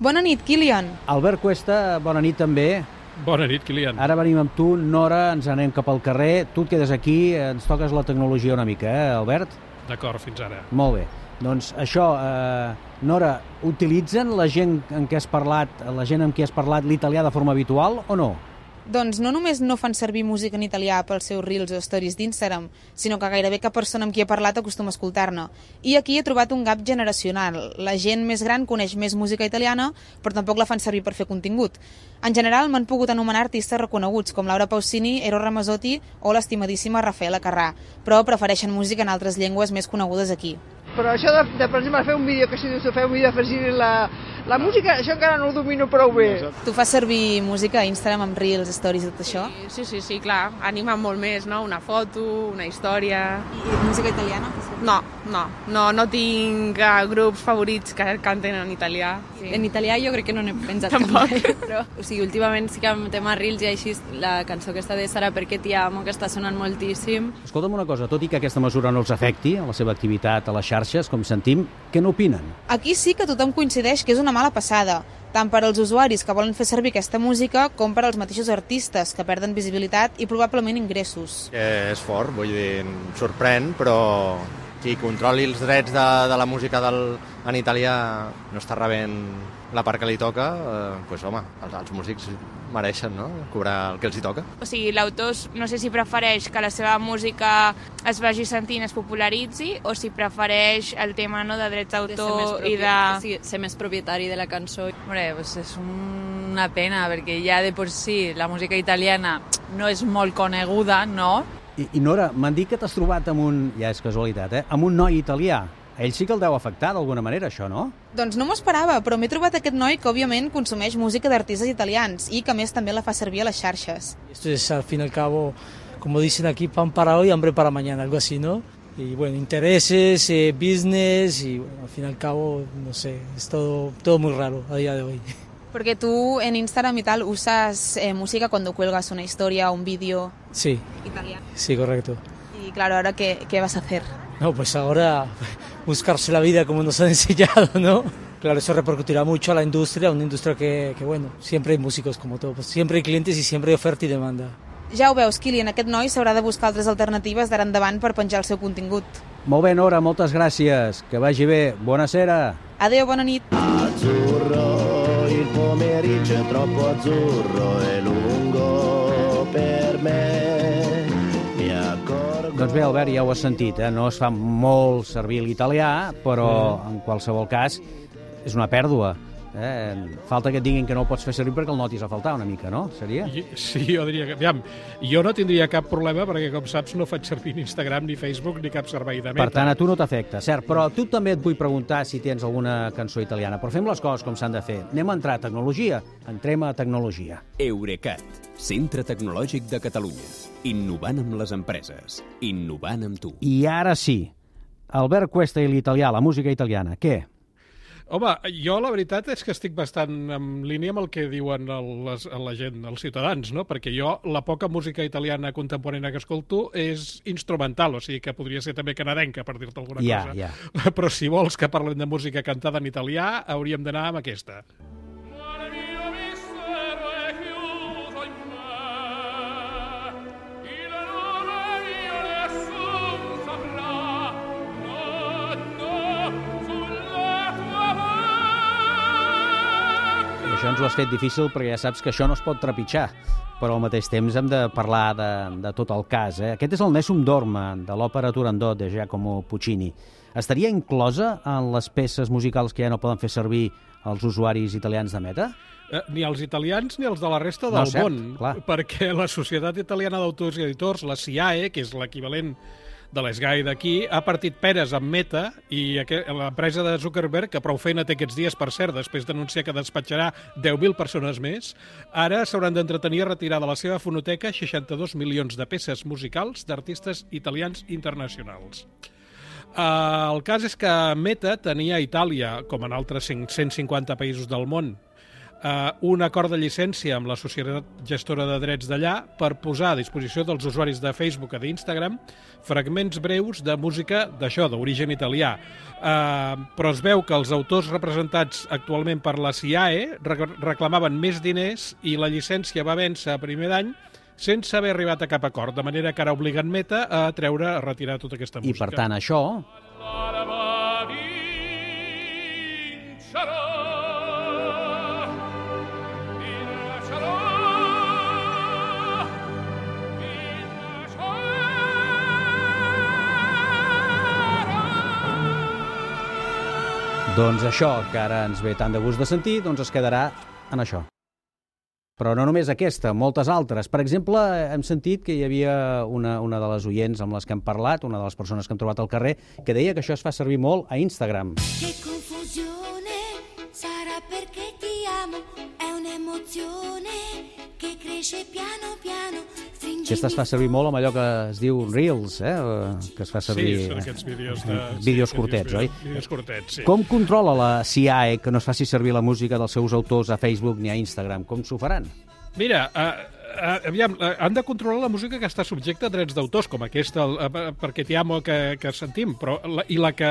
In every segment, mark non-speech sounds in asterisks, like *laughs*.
Bona nit, Kilian. Albert Cuesta, bona nit també. Bona nit, Kilian. Ara venim amb tu, Nora, ens anem cap al carrer. Tu et quedes aquí, ens toques la tecnologia una mica, eh, Albert? D'acord, fins ara. Molt bé. Doncs això, eh, Nora, utilitzen la gent en què has parlat, la gent amb qui has parlat l'italià de forma habitual o no? Doncs no només no fan servir música en italià pels seus reels o stories d'Instagram, sinó que gairebé cap persona amb qui he parlat acostuma a escoltar-ne. I aquí he trobat un gap generacional. La gent més gran coneix més música italiana, però tampoc la fan servir per fer contingut. En general m'han pogut anomenar artistes reconeguts, com Laura Pausini, Eros Ramazzotti o l'estimadíssima Rafaela Carrà, però prefereixen música en altres llengües més conegudes aquí. Però això de, de per exemple, fer un vídeo que si dius fer un vídeo afegir la, la música, això encara no ho domino prou bé. Tu fas servir música a Instagram amb reels, stories i tot això? Sí, sí, sí, clar, anima molt més, no? Una foto, una història... I música italiana? No, no, no, no tinc uh, grups favorits que canten en italià. Sí. En italià jo crec que no n'he pensat Tampoc. mai, *laughs* però o sigui, últimament sí que amb tema Reels i així la cançó aquesta de Sara perquè ti amo que està sonant moltíssim. Escolta'm una cosa, tot i que aquesta mesura no els afecti a la seva activitat a les xarxes, com sentim, què n'opinen? Aquí sí que tothom coincideix que és una mala passada, tant per als usuaris que volen fer servir aquesta música com per als mateixos artistes que perden visibilitat i probablement ingressos. Eh, és fort, vull dir, sorprèn, però qui controli els drets de, de la música del, en italià no està rebent la part que li toca, eh, pues, home, els, els músics mereixen no? cobrar el que els hi toca. O sigui, l'autor no sé si prefereix que la seva música es vagi sentint, es popularitzi, o si prefereix el tema no, de drets d'autor i de... Sí, ser més propietari de la cançó. Hombre, pues es una pena, perquè ja de por sí la música italiana no és molt coneguda, no? I, i Nora, m'han dit que t'has trobat amb un, ja és casualitat, eh, amb un noi italià. A ell sí que el deu afectar d'alguna manera, això, no? Doncs no m'ho esperava, però m'he trobat aquest noi que òbviament consumeix música d'artistes italians i que a més també la fa servir a les xarxes. Esto es al fin y al cabo, como dicen aquí, pan para hoy, hambre para mañana, algo así, ¿no? Y bueno, intereses, eh, business y bueno, al fin y al cabo, no sé, es todo, todo muy raro a día de hoy. Porque tú en Instagram y tal usas eh, música cuando cuelgas una historia o un vídeo Sí, italiano. sí, correcto. Y claro, ahora qué, qué vas a hacer? No, pues ahora *laughs* buscarse la vida como nos han *laughs* enseñado, ¿no? Claro, eso repercutirá mucho a la industria, una industria que, que bueno, siempre hay músicos como todo, pues siempre hay clientes y siempre hay oferta y demanda. Ja ho veus, Kilian, aquest noi s'haurà de buscar altres alternatives d'ara endavant per penjar el seu contingut. Molt bé, Nora, moltes gràcies. Que vagi bé. Bona sera. Adéu, bona nit. Azzurro, il pomeriggio è troppo azzurro e lungo per me. Mi accorgo... Doncs bé, Albert, ja ho has sentit, eh? no es fa molt servir l'italià, però en qualsevol cas és una pèrdua. Eh? Falta que et diguin que no ho pots fer servir perquè el notis a faltar una mica, no? Seria? Sí, jo diria que... Aviam, jo no tindria cap problema perquè, com saps, no faig servir ni Instagram, ni Facebook, ni cap servei de meta. Per tant, a tu no t'afecta, cert, però a tu també et vull preguntar si tens alguna cançó italiana, però fem les coses com s'han de fer. Anem a entrar a tecnologia, entrem a tecnologia. Eurecat, centre tecnològic de Catalunya. Innovant amb les empreses. Innovant amb tu. I ara sí, Albert Cuesta i l'italià, la música italiana, què? Home, jo la veritat és que estic bastant en línia amb el que diuen el, les, la gent, els ciutadans, no? perquè jo la poca música italiana contemporània que escolto és instrumental, o sigui que podria ser també canadenca, per dir-te alguna Ja, cosa. ja. *laughs* Però si vols que parlem de música cantada en italià, hauríem d'anar amb aquesta. I ens ho has fet difícil perquè ja saps que això no es pot trepitjar, però al mateix temps hem de parlar de, de tot el cas. Eh? Aquest és el Nessun Dorma, de l'òpera Turandot de Giacomo Puccini. Estaria inclosa en les peces musicals que ja no poden fer servir els usuaris italians de Meta? Eh, ni els italians ni els de la resta No, del cert, món, clar. perquè la Societat Italiana d'Autors i Editors, la SIAE, que és l'equivalent de l'ESGAI d'aquí, ha partit peres amb Meta i l'empresa de Zuckerberg, que prou feina té aquests dies, per cert, després d'anunciar que despatxarà 10.000 persones més, ara s'hauran d'entretenir a retirar de la seva fonoteca 62 milions de peces musicals d'artistes italians internacionals. Uh, el cas és que Meta tenia Itàlia, com en altres 150 països del món, eh, un acord de llicència amb la societat gestora de drets d'allà per posar a disposició dels usuaris de Facebook i d'Instagram fragments breus de música d'això, d'origen italià. Eh, però es veu que els autors representats actualment per la CIAE reclamaven més diners i la llicència va vèncer a primer d'any sense haver arribat a cap acord, de manera que ara obliguen Meta a treure, a retirar tota aquesta música. I per tant això... Doncs això, que ara ens ve tant de gust de sentir, doncs es quedarà en això. Però no només aquesta, moltes altres. Per exemple, hem sentit que hi havia una, una de les oients amb les que hem parlat, una de les persones que hem trobat al carrer, que deia que això es fa servir molt a Instagram. Que confusione sarà perché ti amo, è un'emozione che cresce piano piano aquesta es fa servir molt amb allò que es diu Reels, eh? que es fa servir... Sí, són aquests vídeos de... Vídeos sí, curtets, oi? Vídeos curtets, sí. Com controla la CIAE que no es faci servir la música dels seus autors a Facebook ni a Instagram? Com s'ho faran? Mira, uh, uh, aviam, uh, han de controlar la música que està subjecta a drets d'autors, com aquesta, uh, perquè t'hi amo que, que sentim, però la, i la que,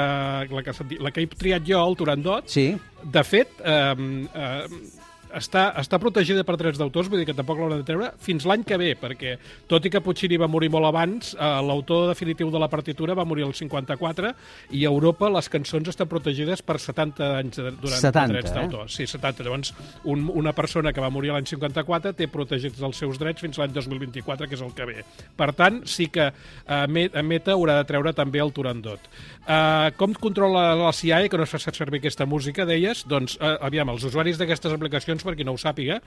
la, que, la que he triat jo, el Turandot, sí. de fet, uh, uh, està, està protegida per drets d'autors, vull dir que tampoc l'haurà de treure fins l'any que ve, perquè tot i que Puccini va morir molt abans, eh, l'autor definitiu de la partitura va morir el 54 i a Europa les cançons estan protegides per 70 anys de, durant 70, drets eh? d'autor. Sí, 70. Llavors, un, una persona que va morir l'any 54 té protegits els seus drets fins l'any 2024, que és el que ve. Per tant, sí que eh, Meta haurà de treure també el Turandot. Eh, com controla la CIAE que no es fa servir aquesta música, deies? Doncs, eh, aviam, els usuaris d'aquestes aplicacions cançons, per qui no ho sàpiga,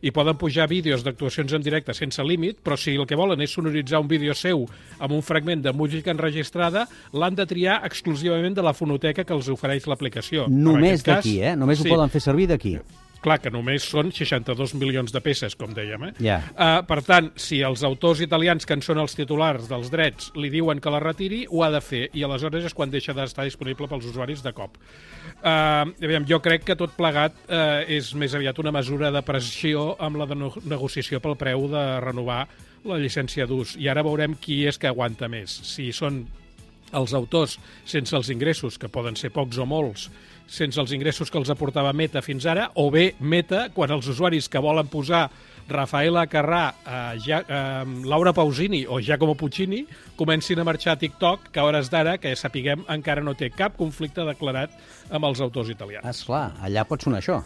i poden pujar vídeos d'actuacions en directe sense límit, però si el que volen és sonoritzar un vídeo seu amb un fragment de música enregistrada, l'han de triar exclusivament de la fonoteca que els ofereix l'aplicació. Només d'aquí, eh? Només sí. ho poden fer servir d'aquí. Clar, que només són 62 milions de peces, com dèiem. Eh? Yeah. Uh, per tant, si els autors italians, que en són els titulars dels drets, li diuen que la retiri, ho ha de fer, i aleshores és quan deixa d'estar disponible pels usuaris de cop. Uh, aviam, jo crec que tot plegat uh, és més aviat una mesura de pressió amb la de no negociació pel preu de renovar la llicència d'ús. I ara veurem qui és que aguanta més. Si són els autors sense els ingressos, que poden ser pocs o molts, sense els ingressos que els aportava Meta fins ara, o bé Meta, quan els usuaris que volen posar Rafaela Carrà, eh, ja, eh, Laura Pausini o Giacomo Puccini comencin a marxar a TikTok, que a hores d'ara, que sapiguem, encara no té cap conflicte declarat amb els autors italians. Esclar, allà pot sonar això.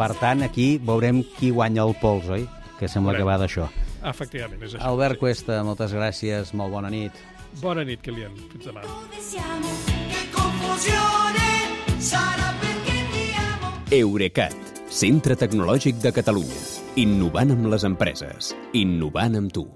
Per tant, aquí veurem qui guanya el pols, oi? Que sembla Veurem. que va d'això. Efectivament, és això. Albert Cuesta, moltes gràcies, molt bona nit. Bona nit, Kilian. Fins demà. Eurecat, centre tecnològic de Catalunya. Innovant amb les empreses. Innovant amb tu.